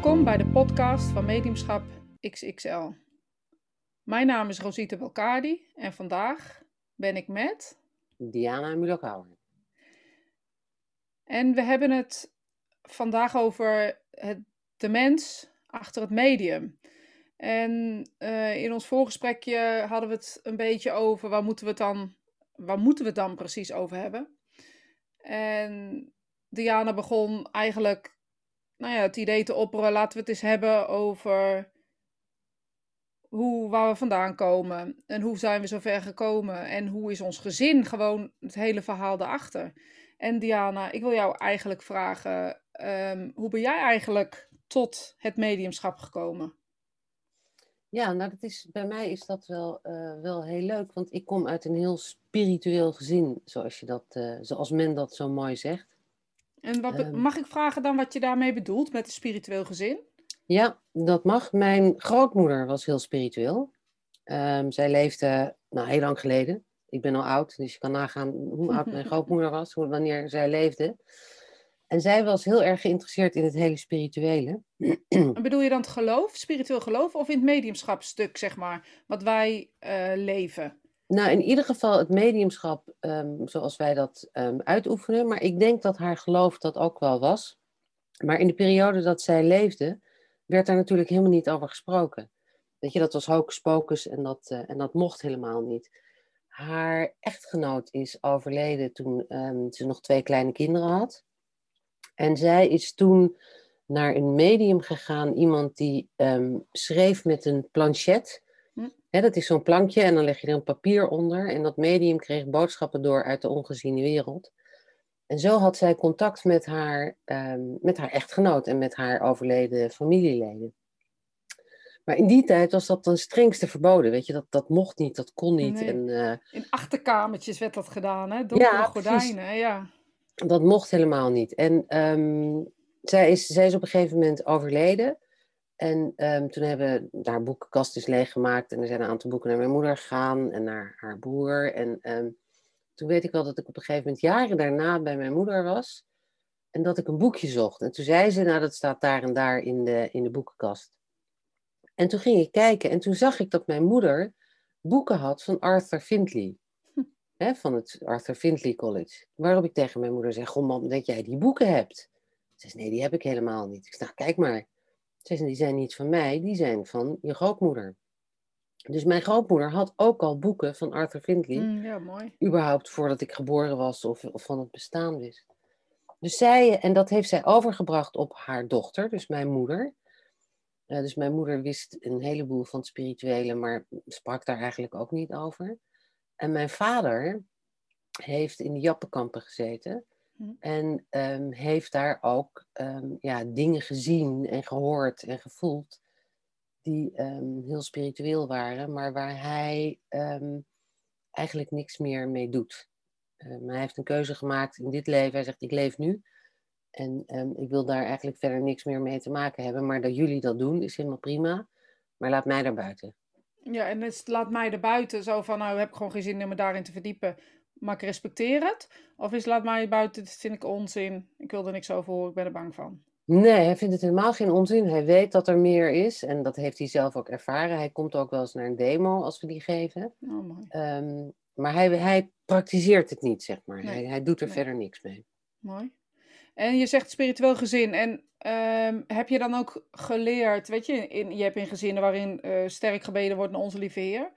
Welkom bij de podcast van Mediumschap XXL. Mijn naam is Rosita Belkadi en vandaag ben ik met Diana Mulokauer. En we hebben het vandaag over het, de mens achter het medium. En uh, in ons voorgesprekje hadden we het een beetje over waar moeten we het dan, waar moeten we het dan precies over hebben. En Diana begon eigenlijk nou ja, het idee te opperen, laten we het eens hebben over hoe, waar we vandaan komen en hoe zijn we zo ver gekomen en hoe is ons gezin, gewoon het hele verhaal daarachter. En Diana, ik wil jou eigenlijk vragen, um, hoe ben jij eigenlijk tot het mediumschap gekomen? Ja, nou dat is, bij mij is dat wel, uh, wel heel leuk, want ik kom uit een heel spiritueel gezin, zoals, je dat, uh, zoals men dat zo mooi zegt. En wat, um, mag ik vragen dan wat je daarmee bedoelt met een spiritueel gezin? Ja, dat mag. Mijn grootmoeder was heel spiritueel. Um, zij leefde nou, heel lang geleden. Ik ben al oud, dus je kan nagaan hoe oud mijn grootmoeder was, hoe, wanneer zij leefde. En zij was heel erg geïnteresseerd in het hele spirituele. En bedoel je dan het geloof, spiritueel geloof, of in het mediumschapstuk, zeg maar, wat wij uh, leven? Nou, in ieder geval het mediumschap um, zoals wij dat um, uitoefenen. Maar ik denk dat haar geloof dat ook wel was. Maar in de periode dat zij leefde, werd daar natuurlijk helemaal niet over gesproken. Weet je, dat was hocus pocus en dat, uh, en dat mocht helemaal niet. Haar echtgenoot is overleden toen um, ze nog twee kleine kinderen had. En zij is toen naar een medium gegaan, iemand die schreef met een planchet. He, dat is zo'n plankje en dan leg je er een papier onder. En dat medium kreeg boodschappen door uit de ongeziene wereld. En zo had zij contact met haar, um, met haar echtgenoot en met haar overleden familieleden. Maar in die tijd was dat ten strengste verboden. Weet je, dat, dat mocht niet, dat kon niet. Nee. En, uh, In achterkamertjes werd dat gedaan, hè? Donkere Ja, gordijnen, ja. dat mocht helemaal niet. En um, zij, is, zij is op een gegeven moment overleden. En um, toen hebben we haar boekenkast is leeggemaakt. En er zijn een aantal boeken naar mijn moeder gegaan en naar haar broer. En um, toen weet ik wel dat ik op een gegeven moment jaren daarna bij mijn moeder was. En dat ik een boekje zocht. En toen zei ze, nou dat staat daar en daar in de, in de boekenkast. En toen ging ik kijken en toen zag ik dat mijn moeder boeken had van Arthur Findlay. Hm. Hè, van het Arthur Findlay College. Waarop ik tegen mijn moeder zeg, goh mam, dat jij die boeken hebt. Ze zei, nee, die heb ik helemaal niet. Ik zeg, nou, kijk maar. Zei, die zijn niet van mij, die zijn van je grootmoeder. Dus mijn grootmoeder had ook al boeken van Arthur Findlay. Mm, ja, mooi. Überhaupt voordat ik geboren was of, of van het bestaan wist. Dus zij, en dat heeft zij overgebracht op haar dochter, dus mijn moeder. Uh, dus mijn moeder wist een heleboel van het spirituele, maar sprak daar eigenlijk ook niet over. En mijn vader heeft in de Jappenkampen gezeten. Hm. En um, heeft daar ook um, ja, dingen gezien en gehoord en gevoeld die um, heel spiritueel waren, maar waar hij eigenlijk niks meer mee doet. hij heeft een keuze gemaakt in dit leven. Hij zegt, ik leef nu. En ik wil daar eigenlijk verder niks meer mee te maken hebben. Maar dat jullie dat doen, is helemaal prima. Maar laat mij daar buiten. Ja, en het laat mij er buiten zo van, nou heb ik gewoon geen zin om me daarin te verdiepen maar ik respecteer het? Of is laat mij buiten, dat vind ik onzin, ik wil er niks over horen, ik ben er bang van? Nee, hij vindt het helemaal geen onzin. Hij weet dat er meer is en dat heeft hij zelf ook ervaren. Hij komt ook wel eens naar een demo als we die geven. Oh, mooi. Um, maar hij, hij praktiseert het niet, zeg maar. Nee. Hij, hij doet er Nee. verder niks mee. Mooi. En je zegt spiritueel gezin. En ehm, heb je dan ook geleerd, weet je, in, je hebt in gezinnen waarin eh, sterk gebeden wordt naar onze lieve Heer.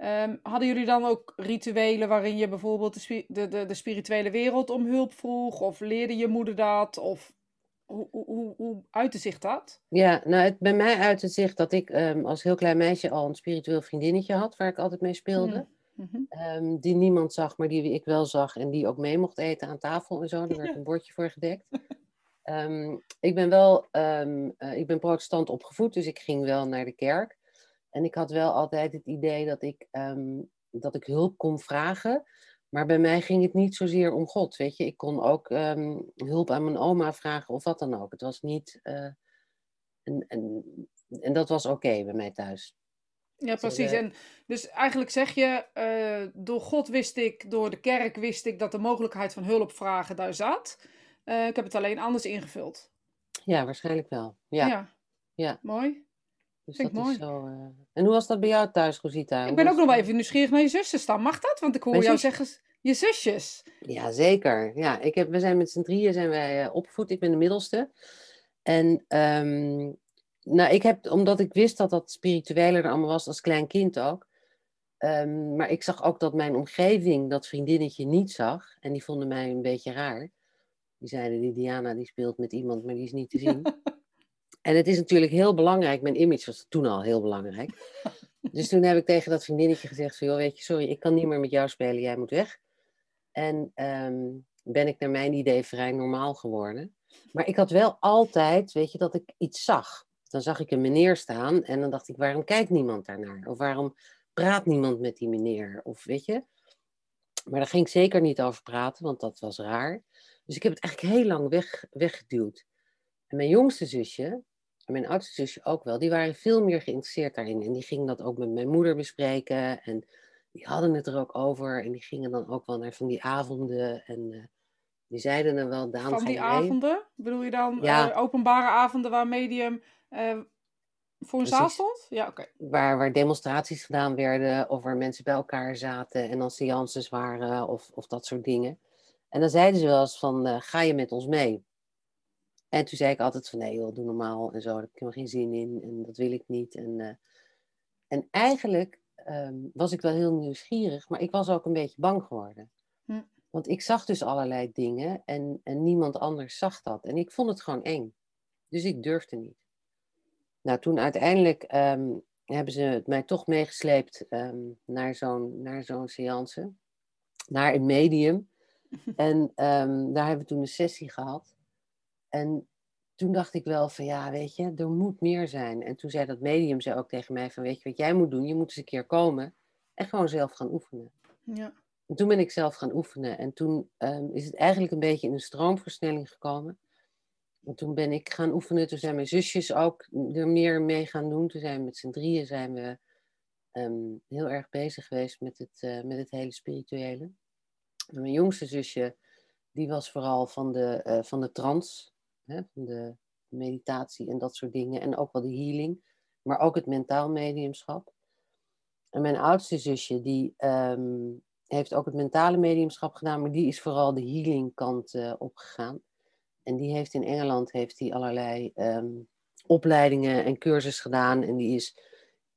Ehm, hadden jullie dan ook rituelen waarin je bijvoorbeeld de, spi- de, de, de spirituele wereld om hulp vroeg? Of leerde je moeder dat? Of hoe, hoe, hoe, uitte zich dat? Ja, nou, het, bij mij uit het zicht dat ik um, als heel klein meisje al een spiritueel vriendinnetje had, waar ik altijd mee speelde. Mm. Mhm. Um, die niemand zag, maar die ik wel zag en die ook mee mocht eten aan tafel en zo. Daar werd een bordje voor gedekt. Ik ben wel, uh, ik ben protestant opgevoed, dus ik ging wel naar de kerk. En ik had wel altijd het idee dat ik, dat ik hulp kon vragen. Maar bij mij ging het niet zozeer om God, weet je. Ik kon ook hulp aan mijn oma vragen of wat dan ook. Het was niet... Uh, en, en, en dat was oké okay bij mij thuis. Ja, precies. En dus eigenlijk zeg je, uh, door God wist ik, door de kerk wist ik dat de mogelijkheid van hulp vragen daar zat. Uh, ik heb het alleen anders ingevuld. Ja, waarschijnlijk wel. Ja. Ja. Ja. Mooi. Dus Vind ik dat mooi. is zo. eh, En hoe was dat bij jou thuis, Rosita? Ik Hoe ben ook was nog wel even nieuwsgierig naar je zusjes dan. Mag dat? Want ik hoor Mijn jou zeggen, je zusjes. Ja, zeker. Ja, ik heb, we zijn met z'n drieën zijn wij eh, opgevoed. Ik ben de middelste. En ehm, nou, ik heb, omdat ik wist dat dat spiritueler er allemaal was als klein kind ook. ehm, maar ik zag ook dat mijn omgeving dat vriendinnetje niet zag. En die vonden mij een beetje raar. Die zeiden, die Diana die speelt met iemand, maar die is niet te zien. En het is natuurlijk heel belangrijk. Mijn image was toen al heel belangrijk. dus toen heb ik tegen dat vriendinnetje gezegd, van, joh, weet je, sorry, ik kan niet meer met jou spelen. Jij moet weg. En ehm, ben ik naar mijn idee vrij normaal geworden. Maar ik had wel altijd, weet je, dat ik iets zag. Dan zag ik een meneer staan en dan dacht ik, waarom kijkt niemand daarnaar? Of waarom praat niemand met die meneer? Of weet je? Maar daar ging ik zeker niet over praten, want dat was raar. Dus ik heb het eigenlijk heel lang weg, weggeduwd. En mijn jongste zusje, en mijn oudste zusje ook wel, die waren veel meer geïnteresseerd daarin. En die gingen dat ook met mijn moeder bespreken. En die hadden het er ook over. En die gingen dan ook wel naar van die avonden. En eh, die zeiden dan wel, Daan, Van die je avonden? Bedoel je dan Ja. eh, openbare avonden waar medium eh, voor een zaal stond? Ja, oké. waar, waar demonstraties gedaan werden, of waar mensen bij elkaar zaten en dan seances waren, of, of dat soort dingen. En dan zeiden ze wel eens van, ga je met ons mee? En toen zei ik altijd van, nee joh, doe normaal en zo, daar heb ik helemaal geen zin in en dat wil ik niet. En, eh, en eigenlijk ehm, was ik wel heel nieuwsgierig, maar ik was ook een beetje bang geworden. Hm. Want ik zag dus allerlei dingen en, en niemand anders zag dat. En ik vond het gewoon eng. Dus ik durfde niet. Nou, toen uiteindelijk ehm, hebben ze het mij toch meegesleept ehm, naar zo'n naar zo'n seance. Naar een medium. En daar hebben we toen een sessie gehad. En toen dacht ik wel van ja, weet je, er moet meer zijn. En toen zei dat medium zei ook tegen mij van weet je wat jij moet doen? Je moet eens een keer komen en gewoon zelf gaan oefenen. Ja. En toen ben ik zelf gaan oefenen. En toen ehm, is het eigenlijk een beetje in een stroomversnelling gekomen. En toen ben ik gaan oefenen. Toen zijn mijn zusjes ook er meer mee gaan doen. Toen zijn we met z'n drieën zijn we ehm, heel erg bezig geweest met het, eh, met het hele spirituele. En mijn jongste zusje, die was vooral van de, eh, van de trance, hè, van de meditatie en dat soort dingen. En ook wel de healing, maar ook het mentaal mediumschap. En mijn oudste zusje, die ehm, heeft ook het mentale mediumschap gedaan, maar die is vooral de healing kant eh, opgegaan. En die heeft in Engeland heeft die allerlei ehm, opleidingen en cursus gedaan. En die is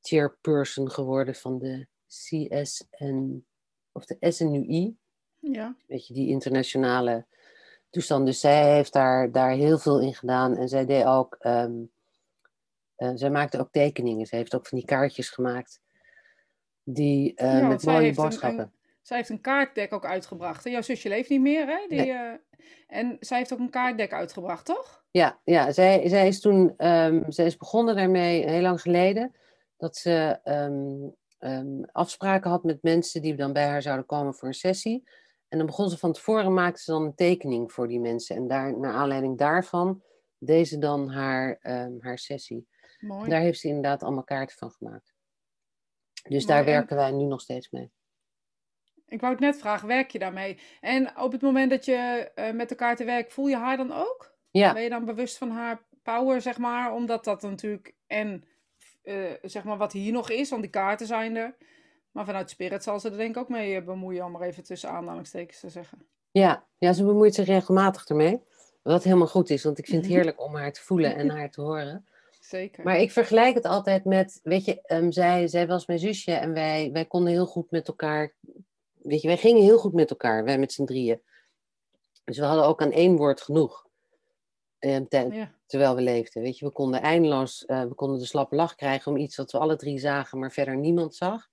chairperson geworden van de CSN, of de SNUI. Ja. Weet je, die internationale toestand. Dus zij heeft daar, daar heel veel in gedaan. En zij deed ook, ehm, eh, zij maakte ook tekeningen. Zij heeft ook van die kaartjes gemaakt. Die eh, Ja, met mooie een- boodschappen. een- Zij heeft een kaartdek ook uitgebracht. Jouw zusje leeft niet meer, hè? Die, Nee. eh, en zij heeft ook een kaartdek uitgebracht, toch? Ja, ja zij, zij is toen ehm, zij is begonnen daarmee heel lang geleden. Dat ze ehm, afspraken had met mensen die dan bij haar zouden komen voor een sessie. En dan begon ze van tevoren, maakte ze dan een tekening voor die mensen. En daar, naar aanleiding daarvan deed ze dan haar, ehm, haar sessie. Mooi. Daar heeft ze inderdaad allemaal kaarten van gemaakt. Dus Mooi, daar en- werken wij nu nog steeds mee. Ik wou het net vragen, werk je daarmee? En op het moment dat je eh, met de kaarten werkt, voel je haar dan ook? Ja, Ben je dan bewust van haar power, zeg maar? Omdat dat natuurlijk, en eh, zeg maar wat hier nog is, want die kaarten zijn er. Maar vanuit Spirit zal ze er denk ik ook mee eh, bemoeien, om maar even tussen aanhalingstekens te zeggen. ja, ja, ze bemoeit zich regelmatig ermee. Wat helemaal goed is, want ik vind het Mhm. heerlijk om haar te voelen en haar te horen. Zeker. Maar ik vergelijk het altijd met, weet je, ehm, zij, zij was mijn zusje en wij, wij konden heel goed met elkaar, weet je, wij gingen heel goed met elkaar, wij met z'n drieën. Dus we hadden ook aan één woord genoeg, ehm, te- Ja, terwijl we leefden. Weet je, we konden eindeloos, eh, we konden de slappe lach krijgen om iets wat we alle drie zagen, maar verder niemand zag.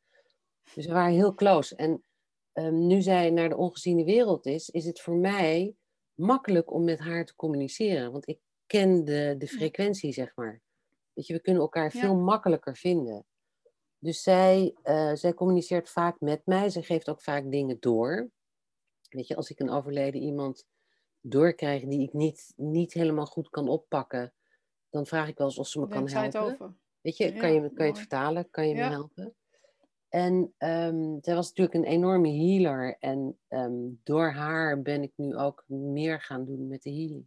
Dus we waren heel close. En ehm, nu zij naar de ongeziene wereld is, is het voor mij makkelijk om met haar te communiceren. Want ik ken de, de frequentie, zeg maar. Weet je, we kunnen elkaar Ja. veel makkelijker vinden. Dus zij, eh, zij communiceert vaak met mij. Zij geeft ook vaak dingen door. Weet je, als ik een overleden iemand doorkrijg die ik niet, niet helemaal goed kan oppakken, dan vraag ik wel eens of ze me kan zij het helpen. over. Weet je, Ja, kan je, kan je het vertalen? Kan je me helpen? En ehm, zij was natuurlijk een enorme healer. En ehm, door haar ben ik nu ook meer gaan doen met de healing.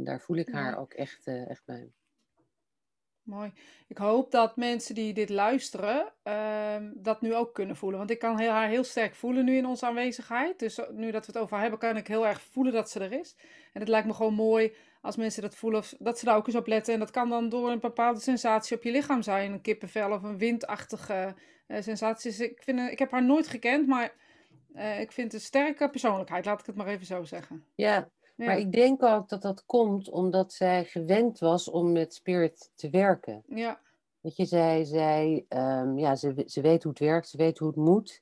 daar voel ik haar Ja. ook echt, eh, echt bij. Mooi. Ik hoop dat mensen die dit luisteren, ehm, dat nu ook kunnen voelen. Want ik kan heel, haar heel sterk voelen nu in onze aanwezigheid. Dus nu dat we het over haar hebben, kan ik heel erg voelen dat ze er is. En het lijkt me gewoon mooi als mensen dat voelen, of- dat ze daar ook eens op letten. En dat kan dan door een bepaalde sensatie op je lichaam zijn. Een kippenvel of een windachtige eh, sensatie. Dus ik, vind, ik heb haar nooit gekend, maar eh, ik vind een sterke persoonlijkheid. Laat ik het maar even zo zeggen. Ja, Ja. maar ik denk ook dat dat komt omdat zij gewend was om met spirit te werken. ja. Dat je zei, zij, ehm, ja, ze, ze weet hoe het werkt, ze weet hoe het moet.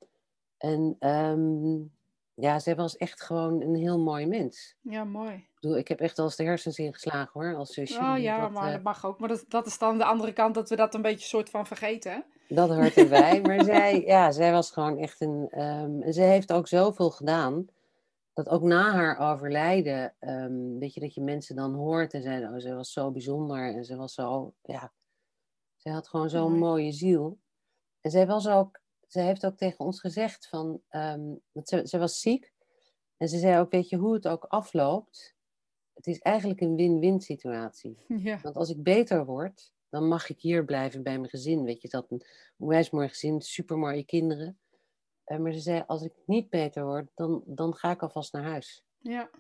En ehm, ja, zij was echt gewoon een heel mooi mens. ja, mooi. Ik bedoel, ik heb echt eens de hersens ingeslagen hoor, als zusje. Oh ja, dat, maar eh, dat mag ook. Maar dat, dat is dan de andere kant, dat we dat een beetje soort van vergeten, hè? Dat hoort erbij. Maar zij, ja, zij was gewoon echt een. ehm, en ze heeft ook zoveel gedaan. Dat ook na haar overlijden. ehm, weet je, dat je mensen dan hoort en zeiden: Oh, ze was zo bijzonder. En ze was zo. Ja, ze had gewoon zo'n Mooi. mooie ziel. En zij was ook. Ze heeft ook tegen ons gezegd: van, ehm, want ze, ze was ziek. En ze zei ook: Weet je hoe het ook afloopt? Het is eigenlijk een win-win situatie. Ja. Want als ik beter word, dan mag ik hier blijven bij mijn gezin. Weet je, dat een onwijs mooi gezin, super mooie kinderen. Eh, maar ze zei, als ik niet beter word, dan, dan ga ik alvast naar huis. Ja,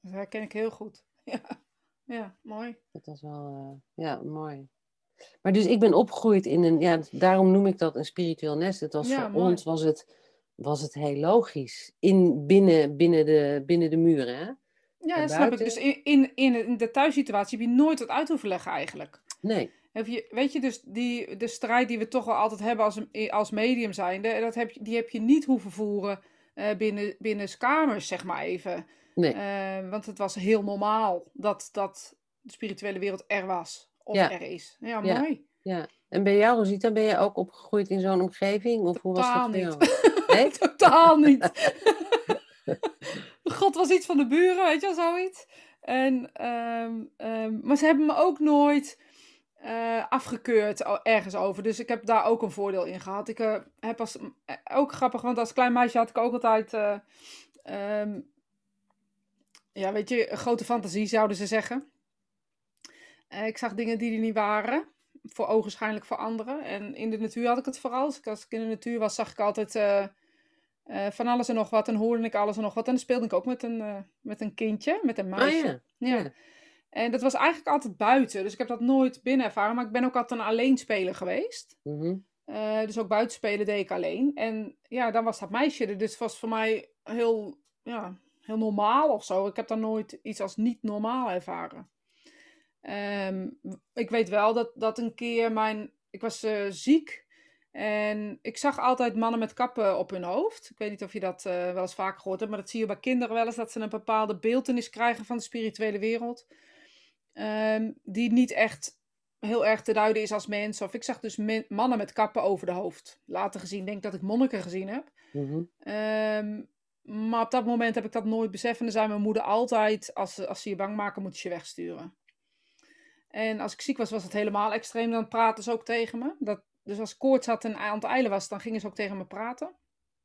dat herken ik heel goed. Ja, ja mooi. Dat was wel, eh, ja, mooi. Maar dus ik ben opgegroeid in een, ja, daarom noem ik dat een spiritueel nest. Het was Ja, voor mooi. ons, was het, was het heel logisch. In, binnen, binnen, de, binnen de muren, hè? Ja, dat snap ik. Dus in, in, in, in de thuissituatie heb je nooit wat uit hoeven leggen eigenlijk. Nee, Heb je, weet je, dus die, de strijd die we toch wel altijd hebben als, als medium zijnde, dat heb je, die heb je niet hoeven voeren eh, binnen, binnen kamers, zeg maar even. nee. Eh, want het was heel normaal dat, dat de spirituele wereld er was. Of Ja. er is. Ja, mooi. Ja. En bij jou, Rosita, ben je ook opgegroeid in zo'n omgeving? Of hoe was dat niet. jou? Nee? Totaal niet. God was iets van de buren, weet je wel, zoiets. En, ehm, ehm, maar ze hebben me ook nooit eh, afgekeurd ergens over. Dus ik heb daar ook een voordeel in gehad. Ik eh, heb als, eh, ook grappig, want als klein meisje had ik ook altijd... eh, ehm, ja, weet je, grote fantasie zouden ze zeggen. Ik zag dingen die er niet waren. Voor ogenschijnlijk voor anderen. En in de natuur had ik het vooral. Dus als ik in de natuur was, zag ik altijd van alles en nog wat. En hoorde ik alles en nog wat. En dan speelde ik ook met een, met een kindje, met een Ah meisje. ja. Ja. ja. En dat was eigenlijk altijd buiten. Dus ik heb dat nooit binnen ervaren. Maar ik ben ook altijd een alleenspeler geweest. Mhm. Eh, dus ook buitenspelen deed ik alleen. En ja, dan was dat meisje er. Dus het was voor mij heel, ja, heel normaal of zo. Ik heb daar nooit iets als niet normaal ervaren. Ehm, ik weet wel dat, dat een keer mijn... Ik was eh, ziek. En ik zag altijd mannen met kappen op hun hoofd. Ik weet niet of je dat eh, wel eens vaker gehoord hebt. Maar dat zie je bij kinderen wel eens. Dat ze een bepaalde beeldenis krijgen van de spirituele wereld. Ehm, die niet echt heel erg te duiden is als mens. Of ik zag dus men- mannen met kappen over de hoofd. Later gezien, denk ik dat ik monniken gezien heb. Mhm. Ehm, maar op dat moment heb ik dat nooit beseft. En dan zei mijn moeder altijd, als ze, als ze je bang maken, moet je je wegsturen. En als ik ziek was, was het helemaal extreem. Dan praten ze ook tegen me. Dat, dus als ik koorts had en aan het eilen was, dan gingen ze ook tegen me praten.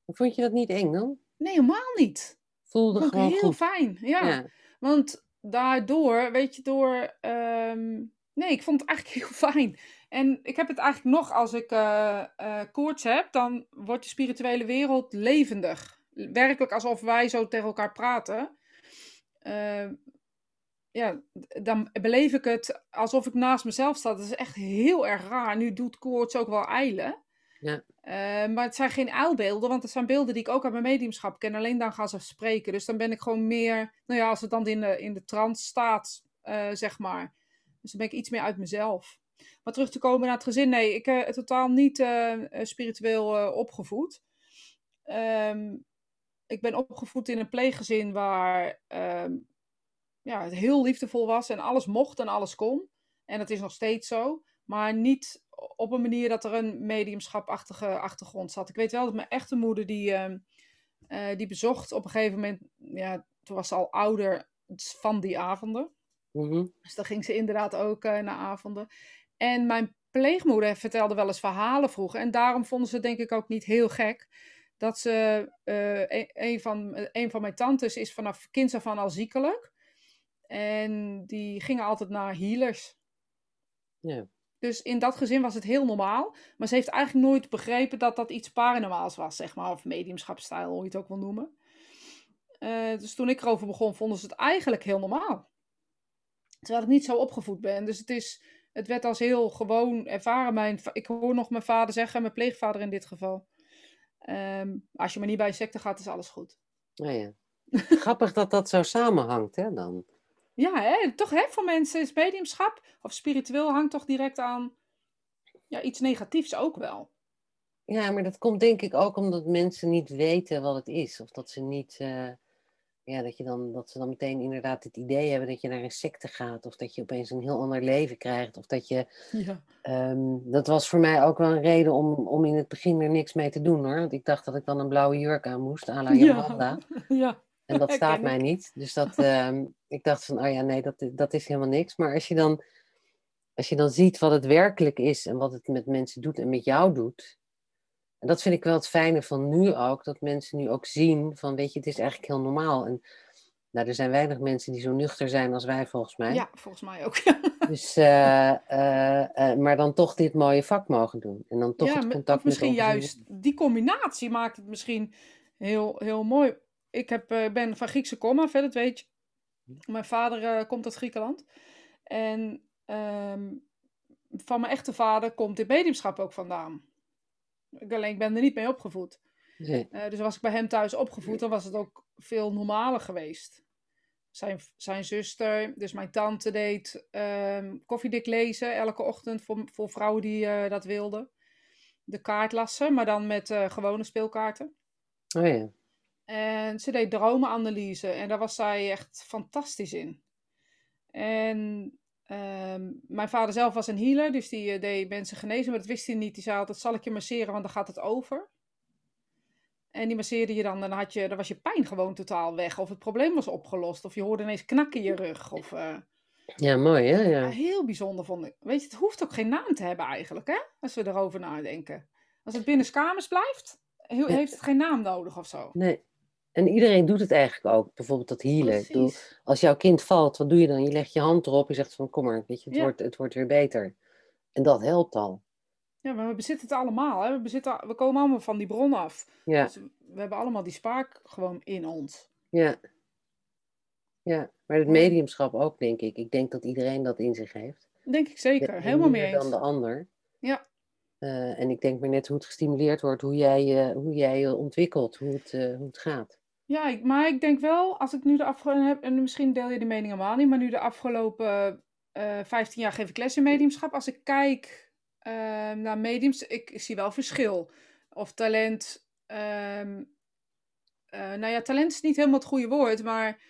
Vond je dat niet eng dan? Nee, helemaal niet. Voelde Vond gewoon heel goed. fijn. Ja. Ja. Want daardoor, weet je, door. ehm, nee, ik vond het eigenlijk heel fijn. En ik heb het eigenlijk nog als ik eh eh, koorts heb, dan wordt de spirituele wereld levendig. Werkelijk alsof wij zo tegen elkaar praten. Eh, ja, dan beleef ik het alsof ik naast mezelf sta. Dat is echt heel erg raar. Nu doet koorts ook wel eilen. Ja. Eh, maar het zijn geen uilbeelden, want het zijn beelden die ik ook uit mijn mediumschap ken. Alleen dan gaan ze spreken. Dus dan ben ik gewoon meer, nou ja, als het dan in de, in de trance staat, eh, zeg maar. Dus dan ben ik iets meer uit mezelf. Maar terug te komen naar het gezin, nee, ik ben totaal niet eh, eh, spiritueel eh, opgevoed. Ehm, ik ben opgevoed in een pleeggezin waar ehm, ja, het heel liefdevol was en alles mocht en alles kon. En dat is nog steeds zo. Maar niet op een manier dat er een mediumschapachtige achtergrond zat. Ik weet wel dat mijn echte moeder die, ehm, eh, die bezocht op een gegeven moment, ja, toen was ze al ouder van die avonden. Mhm. Dus dan ging ze inderdaad ook eh, naar avonden. En mijn pleegmoeder vertelde wel eens verhalen vroeger. En daarom vonden ze het denk ik ook niet heel gek. Dat ze, eh, een, een van, een van mijn tantes is vanaf kinds af aan al ziekelijk. En die gingen altijd naar healers. Ja. Dus in dat gezin was het heel normaal. Maar ze heeft eigenlijk nooit begrepen dat dat iets paranormaals was, zeg maar. Of mediumschapstijl, hoe je het ook wil noemen. Uh, dus toen ik erover begon, vonden ze het eigenlijk heel normaal. Terwijl ik niet zo opgevoed ben. Dus het, is, het werd als heel gewoon ervaren. Mijn, ik hoor nog mijn vader zeggen, mijn pleegvader in dit geval. Um, als je maar niet bij secte gaat, is alles goed. Oh ja. Grappig dat dat zo samenhangt, hè, dan. Ja, hè? toch hè, voor mensen is mediumschap of spiritueel hangt toch direct aan ja, iets negatiefs ook wel. Ja, maar dat komt denk ik ook omdat mensen niet weten wat het is. Of dat ze niet, uh, ja, dat, je dan, dat ze dan meteen inderdaad het idee hebben dat je naar een secte gaat. Of dat je opeens een heel ander leven krijgt. Of dat je, ja. um, dat was voor mij ook wel een reden om, om in het begin er niks mee te doen hoor. Want ik dacht dat ik dan een blauwe jurk aan moest, à la Ja. ja. En dat staat mij niet. Dus dat, uh, ik dacht van, oh ja, nee, dat, dat is helemaal niks. Maar als je, dan, als je dan ziet wat het werkelijk is en wat het met mensen doet en met jou doet. En dat vind ik wel het fijne van nu ook, dat mensen nu ook zien van, weet je, het is eigenlijk heel normaal. En nou, er zijn weinig mensen die zo nuchter zijn als wij, volgens mij. Ja, volgens mij ook. dus, uh, uh, maar dan toch dit mooie vak mogen doen. En dan toch ja, het contact met misschien juist die combinatie maakt het misschien heel, heel mooi ik heb, uh, ben van Griekse komma, verder weet je. Mijn vader uh, komt uit Griekenland. En um, van mijn echte vader komt dit mediumschap ook vandaan. Ik, alleen, ik ben er niet mee opgevoed. Nee. Uh, dus was ik bij hem thuis opgevoed, dan was het ook veel normaler geweest. Zijn, zijn zuster, dus mijn tante, deed um, koffiedik lezen elke ochtend voor, voor vrouwen die uh, dat wilden. De kaartlassen, maar dan met uh, gewone speelkaarten. Oh ja. En ze deed dromenanalyse en daar was zij echt fantastisch in. En ehm, mijn vader zelf was een healer, dus die uh, deed mensen genezen, maar dat wist hij niet. Die zei altijd, zal ik je masseren, want dan gaat het over. En die masseerde je dan, dan, had je, dan was je pijn gewoon totaal weg. Of het probleem was opgelost, of je hoorde ineens knakken in je rug. Of, uh, ja, mooi hè? Ja. ja. Heel bijzonder vond ik. Weet je, het hoeft ook geen naam te hebben eigenlijk, hè? Als we erover nadenken. Als het binnen kamers blijft, heeft het geen naam nodig of zo. Nee, en iedereen doet het eigenlijk ook. Bijvoorbeeld dat healen. als jouw kind valt, wat doe je dan? Je legt je hand erop. Je zegt van kom maar, weet je, het, wordt, het wordt weer beter. En dat helpt al. Ja, maar we bezitten het allemaal. Hè? We, bezitten, we komen allemaal van die bron af. Ja. Dus we hebben allemaal die spaak gewoon in ons. Ja. Ja, maar het mediumschap ook, denk ik. Ik denk dat iedereen dat in zich heeft. Denk ik zeker. Helemaal mee eens. dan de ander. Ja. Uh, en ik denk maar net hoe het gestimuleerd wordt, hoe jij, uh, hoe jij je ontwikkelt, hoe het, uh, hoe het gaat. Ja, ik, maar ik denk wel, als ik nu de afgelopen heb, en misschien deel je die mening helemaal niet, maar nu de afgelopen uh, eh, 15 jaar geef ik les in mediumschap. Als ik kijk uh, naar mediums, ik, ik, zie wel verschil. Of talent, um, uh, nou ja, talent is niet helemaal het goede woord, maar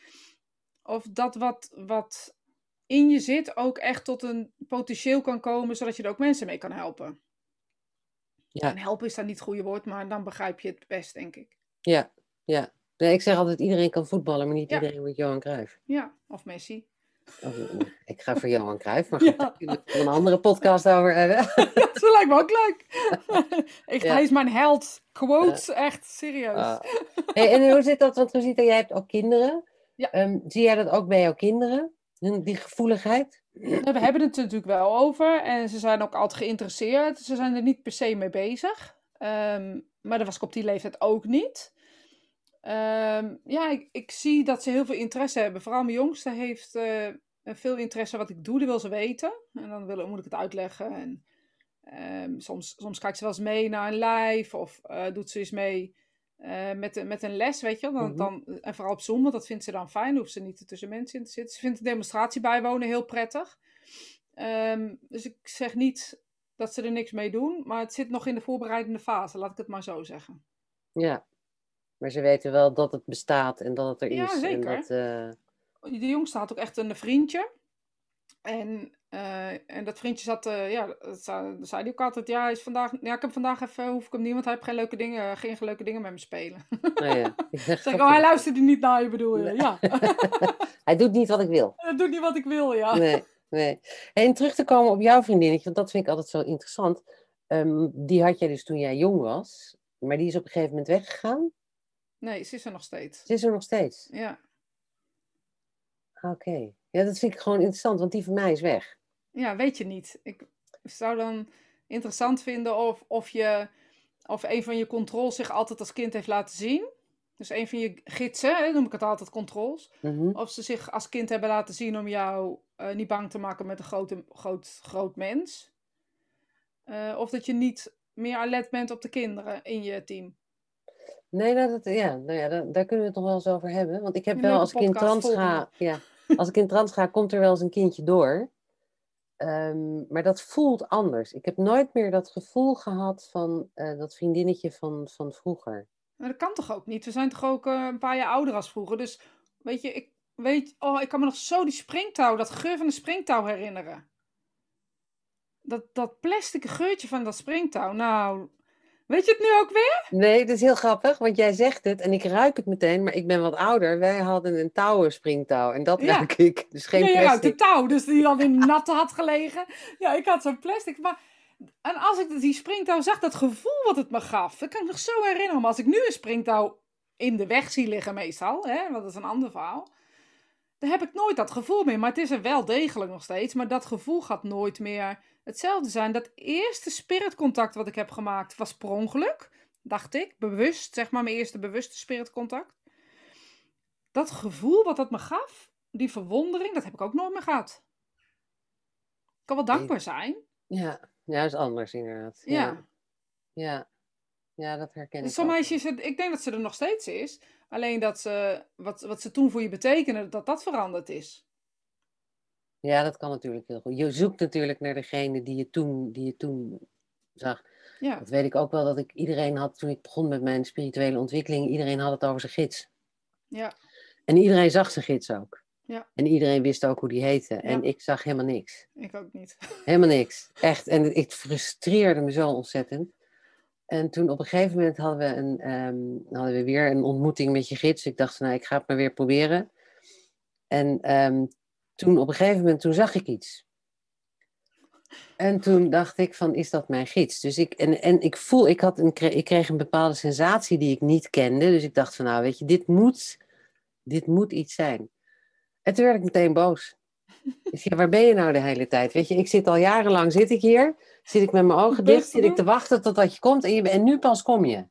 of dat wat, wat in je zit ook echt tot een potentieel kan komen, zodat je er ook mensen mee kan helpen. Ja. En helpen is dan niet het goede woord, maar dan begrijp je het best, denk ik. Ja, ja. Nee, ik zeg altijd, iedereen kan voetballen, maar niet iedereen wordt Johan Cruijff. Ja, of Messi. Oh, ik ga voor Johan Cruijff, maar goed, ja. daar een andere podcast over hebben. Ja, dat lijkt me ook leuk. echt, Hij is mijn held. Quotes, echt, serieus. Ah. Hey, en hoe zit dat? Want we zien dat jij hebt ook kinderen. Ja. Um, zie jij dat ook bij jouw kinderen? Die gevoeligheid? We hebben het er natuurlijk wel over. En ze zijn ook altijd geïnteresseerd. Ze zijn er niet per se mee bezig. Um, maar dat was ik op die leeftijd ook niet. Um, ja, ik, ik, zie dat ze heel veel interesse hebben. Vooral mijn jongste heeft uh, veel interesse wat ik doe, die wil ze weten. En dan wil, moet ik het uitleggen. En, um, soms, soms kijkt ze wel eens mee naar een live of uh, doet ze eens mee uh, met, met een les, weet je. Dan, mm -hmm. dan, en vooral op Zoom, want dat vindt ze dan fijn. Hoeft ze niet tussen mensen in te zitten. Ze vindt de demonstratie bijwonen heel prettig. Um, dus ik zeg niet dat ze er niks mee doen, maar het zit nog in de voorbereidende fase, laat ik het maar zo zeggen. Ja, maar ze weten wel dat het bestaat en dat het er ja, is. Zeker. En dat, uh... De jongste had ook echt een vriendje. En, uh, en dat vriendje zat, uh, ja, dat zei, dat zei hij ook altijd, ja, is vandaag, ja, ik heb vandaag even, hoef ik hem niet, want hij heeft geen leuke dingen, geen leuke dingen met me spelen. Oh ja. zeg ik, oh, hij luisterde niet naar je, bedoel je? Ja. hij doet niet wat ik wil. Hij doet niet wat ik wil, ja. Nee, nee. En terug te komen op jouw vriendinnetje, want dat vind ik altijd zo interessant. Um, die had jij dus toen jij jong was, maar die is op een gegeven moment weggegaan. Nee, ze is er nog steeds. Ze is er nog steeds? Ja. Oké. Ja, dat vind ik gewoon interessant, want die van mij is weg. Ja, weet je niet. Ik zou dan interessant vinden of, of, je, of een van je controls zich altijd als kind heeft laten zien. Dus een van je gidsen, noem ik het altijd controls. Mhm. Of ze zich als kind hebben laten zien om jou eh, niet bang te maken met een grote, groot, groot mens. Eh, of dat je niet meer alert bent op de kinderen in je team. Nee, nou, dat, ja, nou ja, daar, daar kunnen we het nog wel eens over hebben. Want ik heb wel, als ik in trans ga, ja, als ik in trans ga, komt er wel eens een kindje door. Ehm, maar dat voelt anders. Ik heb nooit meer dat gevoel gehad van eh, dat vriendinnetje van, van vroeger. Maar dat kan toch ook niet? We zijn toch ook eh, een paar jaar ouder als vroeger. Dus weet je, ik weet, oh, ik kan me nog zo die springtouw, dat geur van de springtouw herinneren. Dat, dat plastic geurtje van dat springtouw. Nou, weet je het nu ook weer? Nee, dat is heel grappig, want jij zegt het en ik ruik het meteen, maar ik ben wat ouder. Wij hadden een touwen springtouw en dat Ja. ruik ik. Dus geen ruikt plastic. de touw, dus die al in natte had gelegen. Ja, ik had zo'n plastic. Maar, en als ik die springtouw zag, dat gevoel wat het me gaf, dat kan ik nog zo herinneren. Maar als ik nu een springtouw in de weg zie liggen meestal, hè, want dat is een ander verhaal, dan heb ik nooit dat gevoel meer. Maar het is er wel degelijk nog steeds, maar dat gevoel gaat nooit meer hetzelfde zijn. Dat eerste spiritcontact wat ik heb gemaakt was per ongeluk, dacht ik, bewust, zeg maar mijn eerste bewuste spiritcontact. Dat gevoel wat dat me gaf, die verwondering, dat heb ik ook nooit meer gehad. Ik kan wel dankbaar zijn. Ja, ja, dat is anders inderdaad. Ja. Ja, ja. ja dat herken Dus ik is het, ik denk dat ze er nog steeds is. Alleen dat ze, wat, wat ze toen voor je betekenen, dat dat veranderd is. Ja, dat kan natuurlijk heel goed. Je zoekt natuurlijk naar degene die je toen, die je toen zag. Ja, Dat weet ik ook wel, dat ik iedereen had, toen ik begon met mijn spirituele ontwikkeling, iedereen had het over zijn gids. ja, En iedereen zag zijn gids ook. Ja. En iedereen wist ook hoe die heette. En ik zag helemaal niks. ik ook niet. Helemaal niks. Echt. En het frustreerde me zo ontzettend. En toen op een gegeven moment hadden we, een, ehm, hadden we weer een ontmoeting met je gids. Ik dacht, nou, ik ga het maar weer proberen. En ehm, toen op een gegeven moment, toen zag ik iets. En toen dacht ik van, is dat mijn gids? Dus ik, en, en ik voel, ik, had een, ik kreeg een bepaalde sensatie die ik niet kende. Dus ik dacht van, nou weet je, dit moet, dit moet iets zijn. En toen werd ik meteen boos. Ik zei, waar ben je nou de hele tijd? Weet je, ik zit al jarenlang, zit ik hier, zit ik met mijn ogen dicht, zit ik te wachten totdat je komt en, en nu pas kom je.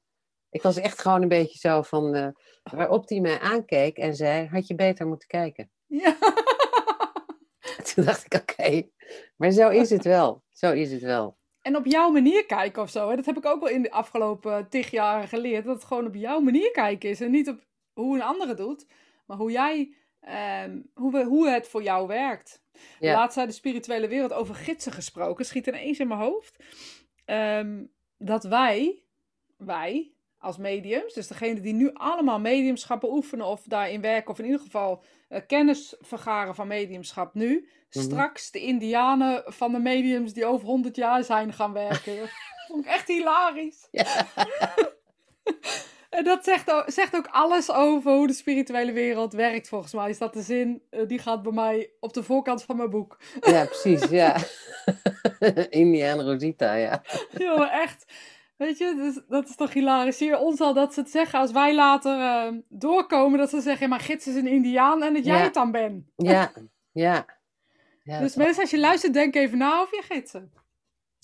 Ik was echt gewoon een beetje zo van, eh, waarop hij mij aankeek en zei, had je beter moeten kijken. Ja. Toen dacht ik, oké, maar zo is het wel. Zo is het wel. En op jouw manier kijken of zo. Hè? Dat heb ik ook wel in de afgelopen tig jaren geleerd. Dat het gewoon op jouw manier kijken is. En niet op hoe een andere doet. Maar hoe jij, ehm, hoe, we, hoe het voor jou werkt. Ja. Laatst zei de spirituele wereld over gidsen gesproken. Schiet ineens in mijn hoofd. Ehm, dat wij, wij als mediums, dus degene die nu allemaal mediumschappen oefenen of daarin werken, of in ieder geval eh, kennis vergaren van mediumschap nu, Mhm. straks de indianen van de mediums die over 100 jaar zijn gaan werken. Dat vond ik echt hilarisch. Ja. En dat zegt ook, zegt ook alles over hoe de spirituele wereld werkt, volgens mij. Is dat de zin, eh, die gaat bij mij op de voorkant van mijn boek. Ja, precies, ja. India en Rosita, ja. Jongen, echt. Weet je, dus, dat is toch hilarisch. Zie je ons al dat ze het zeggen als wij later eh, doorkomen. Dat ze zeggen, ja, maar gids is een indiaan en dat jij Ja. het dan bent. Ja, ja. ja dus mensen, als je luistert, denk even na over je gidsen.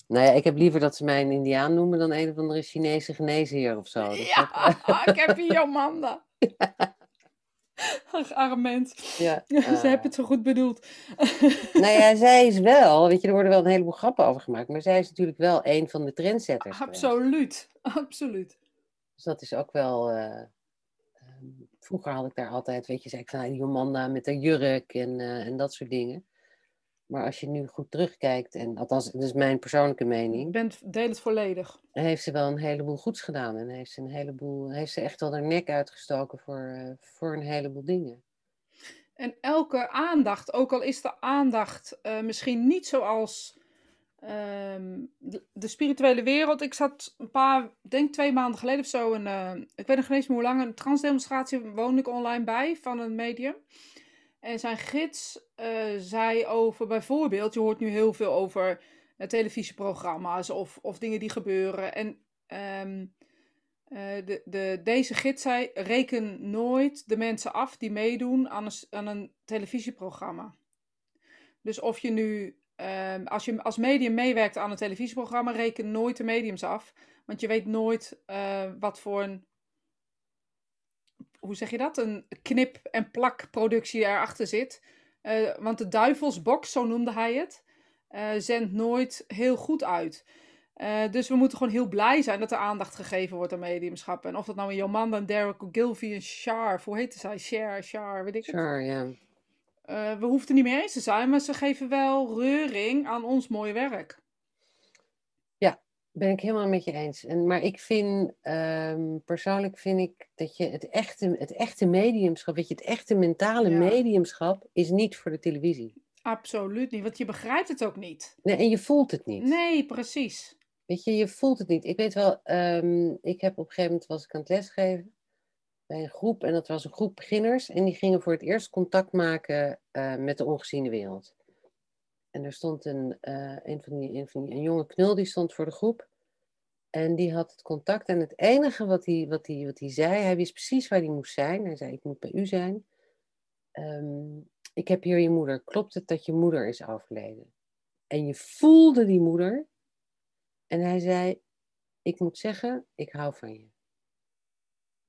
Nou ja, ik heb liever dat ze mij een indiaan noemen dan een of andere Chinese geneesheer of zo. Ja, dat- ik heb hier Jomanda. Ach, arm mens. ja. Ze hebben het zo goed bedoeld. Nou ja, zij is wel, weet je, er worden wel een heleboel grappen over gemaakt, maar zij is natuurlijk wel een van de trendsetters. geweest. Absoluut. Absoluut. Dus dat is ook wel. eh, ehm, vroeger had ik daar altijd, weet je, zei ik van die Jomanda met haar jurk en, eh, en dat soort dingen. Maar als je nu goed terugkijkt, en althans, dat is mijn persoonlijke Ik mening, ben, deel het volledig. heeft ze wel een heleboel goeds gedaan. En heeft ze een heleboel, heeft ze echt wel haar nek uitgestoken voor, eh, voor een heleboel dingen. En elke aandacht, ook al is de aandacht eh, misschien niet zoals ehm, de, de spirituele wereld. Ik zat een paar, ik denk twee maanden geleden of zo, een, eh, ik weet nog niet eens meer hoe lang, een transdemonstratie woonde ik online bij van een medium. En zijn gids eh, zei over bijvoorbeeld, je hoort nu heel veel over televisieprogramma's of, of dingen die gebeuren. En ehm, Eh, de, de, deze gids zei: reken nooit de mensen af die meedoen aan een, een televisieprogramma. Dus of je nu, ehm, als je als medium meewerkt aan een televisieprogramma, reken nooit de mediums af. Want je weet nooit eh, wat voor een, hoe zeg je dat? Een knip- en plakproductie erachter zit. Uh, want de duivelsbox, zo noemde hij het, zendt nooit heel goed uit. Uh, dus we moeten gewoon heel blij zijn dat er aandacht gegeven wordt aan mediumschap. En of dat nou een Jomanda, een Derek Ogilvy, een Char, hoe heet zij? Cher, Char, weet ik het. Char, ja. Uh, we hoeven het er niet mee eens te zijn, maar ze geven wel reuring aan ons mooie werk. Ben ik helemaal met je eens. En, maar ik vind, um, persoonlijk vind ik dat je het echte, het echte mediumschap, weet je, het echte mentale ja. mediumschap is niet voor de televisie. Absoluut niet, want je begrijpt het ook niet. Nee, en je voelt het niet. Nee, precies. Weet je, je voelt het niet. Ik weet wel, um, ik heb op een gegeven moment was ik aan het lesgeven bij een groep. En dat was een groep beginners. En die gingen voor het eerst contact maken uh, met de ongeziene wereld. En er stond een, uh, een, van die, een, van die, een jonge knul die stond voor de groep. En die had het contact. En het enige wat hij, wat hij, wat hij zei, hij wist precies waar hij moest zijn. Hij zei, ik moet bij u zijn. Um, ik heb hier je moeder. Klopt het dat je moeder is overleden? En je voelde die moeder. En hij zei, ik moet zeggen, ik hou van je.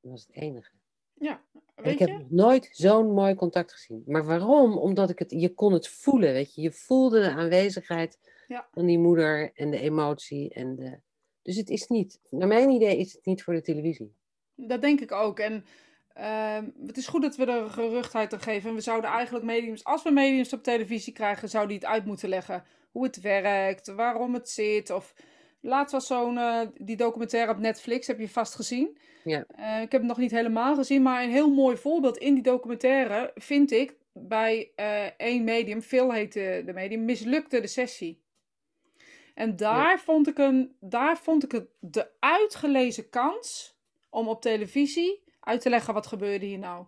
Dat was het enige. Ja, weet ik heb je? nooit zo'n mooi contact gezien. Maar waarom? Omdat ik het, je kon het voelen, weet je. Je voelde de aanwezigheid ja. van die moeder en de emotie. En de... Dus het is niet, naar mijn idee is het niet voor de televisie. Dat denk ik ook. En uh, het is goed dat we er geruchtheid aan geven. En we zouden eigenlijk mediums, als we mediums op televisie krijgen, zouden die het uit moeten leggen. Hoe het werkt, waarom het zit. Of laatst was zo'n, uh, die documentaire op Netflix, heb je vast gezien. Ja. Uh, ik heb het nog niet helemaal gezien, maar een heel mooi voorbeeld in die documentaire vind ik bij uh, één medium, Phil heette de medium, mislukte de sessie. En daar, ja. vond ik een, daar vond ik het de uitgelezen kans om op televisie uit te leggen wat gebeurde hier nou.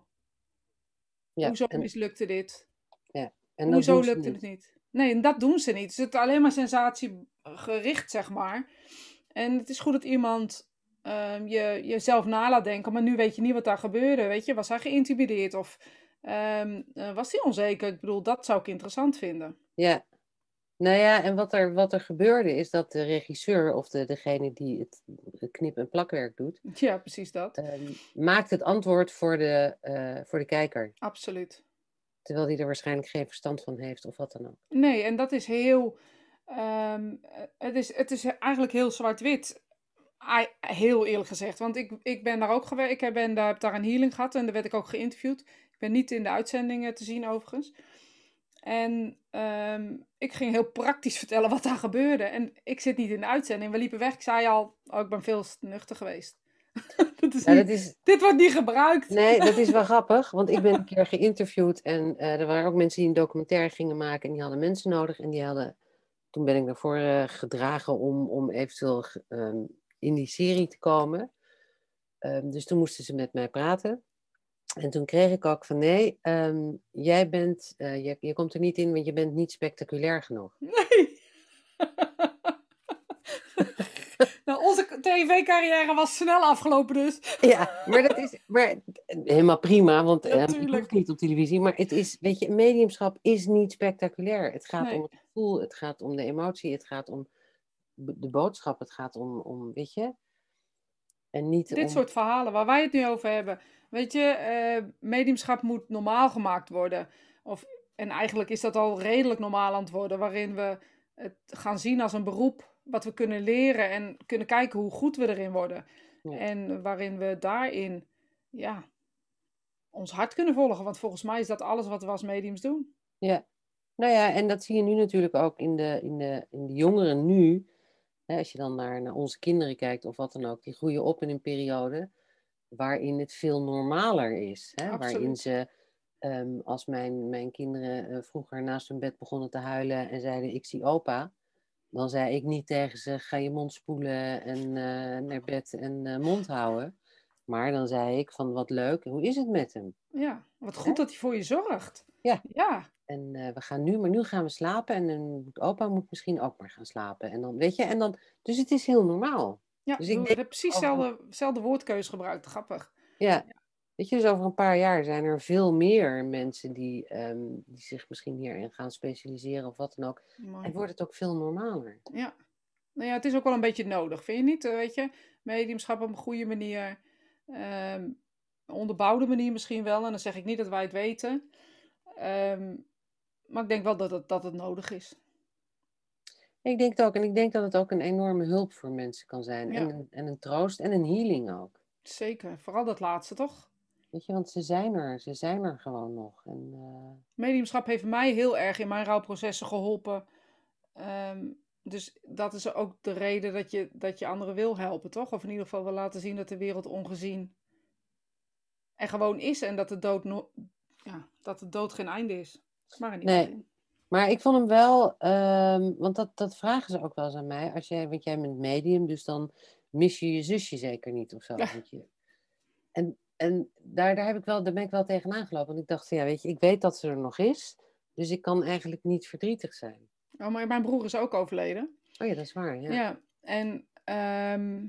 Ja, Hoezo en, mislukte dit? ja, en Hoezo lukte niet. het niet? Nee, en dat doen ze niet. Het is alleen maar sensatiegericht, zeg maar. En het is goed dat iemand um, je jezelf na laat denken, maar nu weet je niet wat daar gebeurde. Weet je, was hij geïntimideerd of um, uh, was hij onzeker? Ik bedoel, dat zou ik interessant vinden. Ja. Nou ja, en wat er, wat er gebeurde is dat de regisseur of de, degene die het, het knip- en plakwerk doet, Ja, precies dat. um, maakt het antwoord voor de, uh, voor de kijker. Absoluut. Terwijl die er waarschijnlijk geen verstand van heeft of wat dan ook. Nee, en dat is heel. Um, het, is, het is eigenlijk heel zwart-wit. Heel eerlijk gezegd. Want ik, ik ben daar ook geweest. Ik ben daar, heb daar een healing gehad en daar werd ik ook geïnterviewd. Ik ben niet in de uitzendingen te zien, overigens. En um, ik ging heel praktisch vertellen wat daar gebeurde. En ik zit niet in de uitzending. We liepen weg. Ik zei al, oh, ik ben veel nuchter geweest. dat is Ja, niet- dat is, Dit wordt niet gebruikt. nee, dat is wel grappig, want ik ben een keer geïnterviewd en eh, er waren ook mensen die een documentaire gingen maken en die hadden mensen nodig en die hadden, toen ben ik daarvoor eh, gedragen om, om eventueel ehm, in die serie te komen. Ehm, dus toen moesten ze met mij praten. En toen kreeg ik ook van nee, ehm, jij bent, eh, je, je komt er niet in, want je bent niet spectaculair genoeg. Nee. nou, onze tv-carrière was snel afgelopen dus. Ja, maar dat is maar, helemaal prima, want eh, ik hoef niet op televisie. Maar het is, weet je, mediumschap is niet spectaculair. Het gaat Nee. om het gevoel, het gaat om de emotie, het gaat om de boodschap, het gaat om, om weet je. En niet Dit om... soort verhalen waar wij het nu over hebben. Weet je, eh, mediumschap moet normaal gemaakt worden. Of, en eigenlijk is dat al redelijk normaal aan het worden. Waarin we het gaan zien als een beroep. Wat we kunnen leren en kunnen kijken hoe goed we erin worden. Ja. En waarin we daarin, ja, ons hart kunnen volgen. Want volgens mij is dat alles wat we als mediums doen. Ja, nou ja, en dat zie je nu natuurlijk ook in de, in de, in de jongeren nu. Hè, als je dan naar, naar onze kinderen kijkt of wat dan ook, die groeien op in een periode waarin het veel normaler is. Hè? Waarin ze, ehm, als mijn, mijn kinderen eh, vroeger naast hun bed begonnen te huilen en zeiden ik zie opa, dan zei ik niet tegen ze ga je mond spoelen en eh, naar bed en eh, mond houden. Maar dan zei ik van wat leuk, hoe is het met hem? Ja, wat goed dat hij voor je zorgt. Ja. Ja, En eh, we gaan nu, maar nu gaan we slapen. En dan moet opa moet misschien ook maar gaan slapen. En dan, weet je, en dan, dus het is heel normaal. Ja, Dus ik denk precies dezelfde, woordkeuze gebruikt. Grappig. Ja. Weet je, dus over een paar jaar zijn er veel meer mensen die, ehm, die zich misschien hierin gaan specialiseren of wat dan ook. Mooi. En wordt het ook veel normaler. Ja. Nou ja, het is ook wel een beetje nodig, vind je niet? Eh, Weet je, mediumschap op een goede manier. ehm, onderbouwde manier misschien wel. En dan zeg ik niet dat wij het weten. Ehm, maar ik denk wel dat het, dat het nodig is. Ik denk het ook. En ik denk dat het ook een enorme hulp voor mensen kan zijn. Ja. En, een, en een troost en een healing ook. Zeker. Vooral dat laatste, toch? Weet je, want ze zijn er. Ze zijn er gewoon nog. En, eh, Mediumschap heeft mij heel erg in mijn rouwprocessen geholpen. Ehm, dus dat is ook de reden dat je, dat je anderen wil helpen, toch? Of in ieder geval wil laten zien dat de wereld ongezien er gewoon is. En dat de dood, no ja, dat de dood geen einde is. Maar Nee. Maar ik vond hem wel, ehm, want dat, dat vragen ze ook wel eens aan mij. Als jij, want jij bent medium, dus dan mis je je zusje zeker niet of zo. Ja. En, en daar, daar, heb ik wel, daar ben ik wel tegenaan gelopen. Want ik dacht, ja, weet je, ik weet dat ze er nog is. Dus ik kan eigenlijk niet verdrietig zijn. Oh, maar mijn broer is ook overleden. Oh ja, dat is waar. Ja. Ja, en ehm,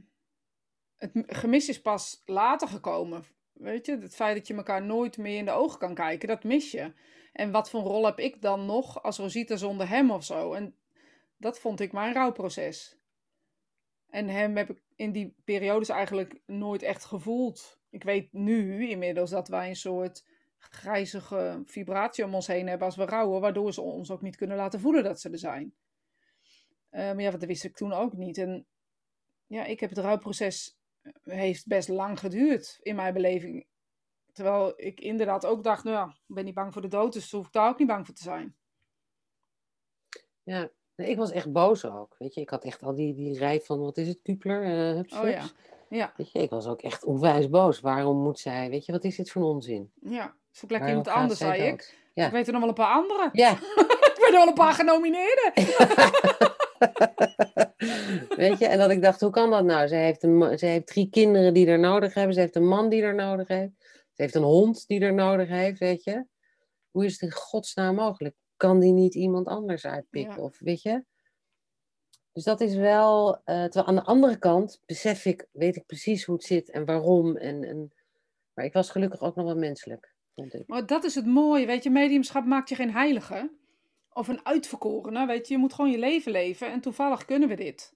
het gemis is pas later gekomen. Weet je, het feit dat je elkaar nooit meer in de ogen kan kijken, dat mis je. En wat voor rol heb ik dan nog als Rosita zonder hem of zo? En dat vond ik mijn rouwproces. En hem heb ik in die periodes eigenlijk nooit echt gevoeld. Ik weet nu inmiddels dat wij een soort grijzige vibratie om ons heen hebben als we rouwen, waardoor ze ons ook niet kunnen laten voelen dat ze er zijn. Eh, maar ja, dat wist ik toen ook niet. En ja, ik heb het rouwproces eh, heeft best lang geduurd in mijn beleving. Terwijl ik inderdaad ook dacht, nou ja, ik ben niet bang voor de dood, dus hoef ik daar ook niet bang voor te zijn. Ja. Nee, ik was echt boos ook. Weet je, ik had echt al die, die rij van, wat is het, Kupler? eh, Oh ja. Ja, Weet je, ik was ook echt onwijs boos. Waarom moet zij, weet je, wat is dit voor onzin? ja. Zoek lekker iemand anders, zei dood? ik. Ja. Ik weet er nog wel een paar anderen. Ja, ik weet er wel een paar genomineerden. Weet je, en dat ik dacht, hoe kan dat nou? Ze heeft, een, ze heeft drie kinderen die er nodig hebben. Ze heeft een man die er nodig heeft. Ze heeft een hond die er nodig heeft, weet je. Hoe is het in godsnaam mogelijk? Kan die niet iemand anders uitpikken? Ja. Of, weet je? Dus dat is wel... eh, terwijl aan de andere kant besef ik, weet ik precies hoe het zit en waarom. En, en, maar ik was gelukkig ook nog wel menselijk, vond ik. Maar dat is het mooie, weet je, mediumschap maakt je geen heilige. Of een uitverkorene, weet je. Je moet gewoon je leven leven en toevallig kunnen we dit.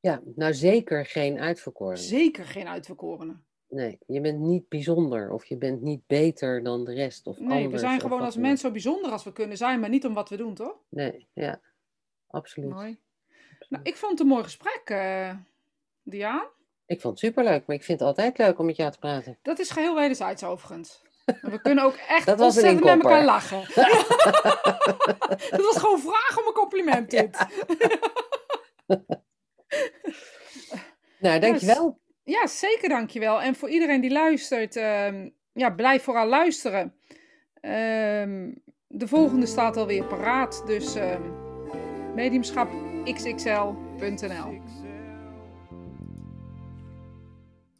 Ja, nou zeker geen uitverkoren. Zeker geen uitverkorene. Nee, je bent niet bijzonder of je bent niet beter dan de rest of Nee, we anders zijn of gewoon wat als mens zo bijzonder als we kunnen zijn, maar niet om wat we doen, toch? Nee, ja, absoluut. Mooi. Nou, ik vond het een mooi gesprek, Diaan. Ik vond het superleuk, maar ik vind het altijd leuk om met jou te praten. Dat is geheel wederzijds overigens. We kunnen ook echt Dat ontzettend met elkaar lachen. dat was gewoon vragen om een compliment dit. Nou, dankjewel. Ja, zeker dankjewel. En voor iedereen die luistert, ehm, ja, blijf vooral luisteren. Ehm, de volgende staat alweer paraat, dus ehm mediumschapxxl.nl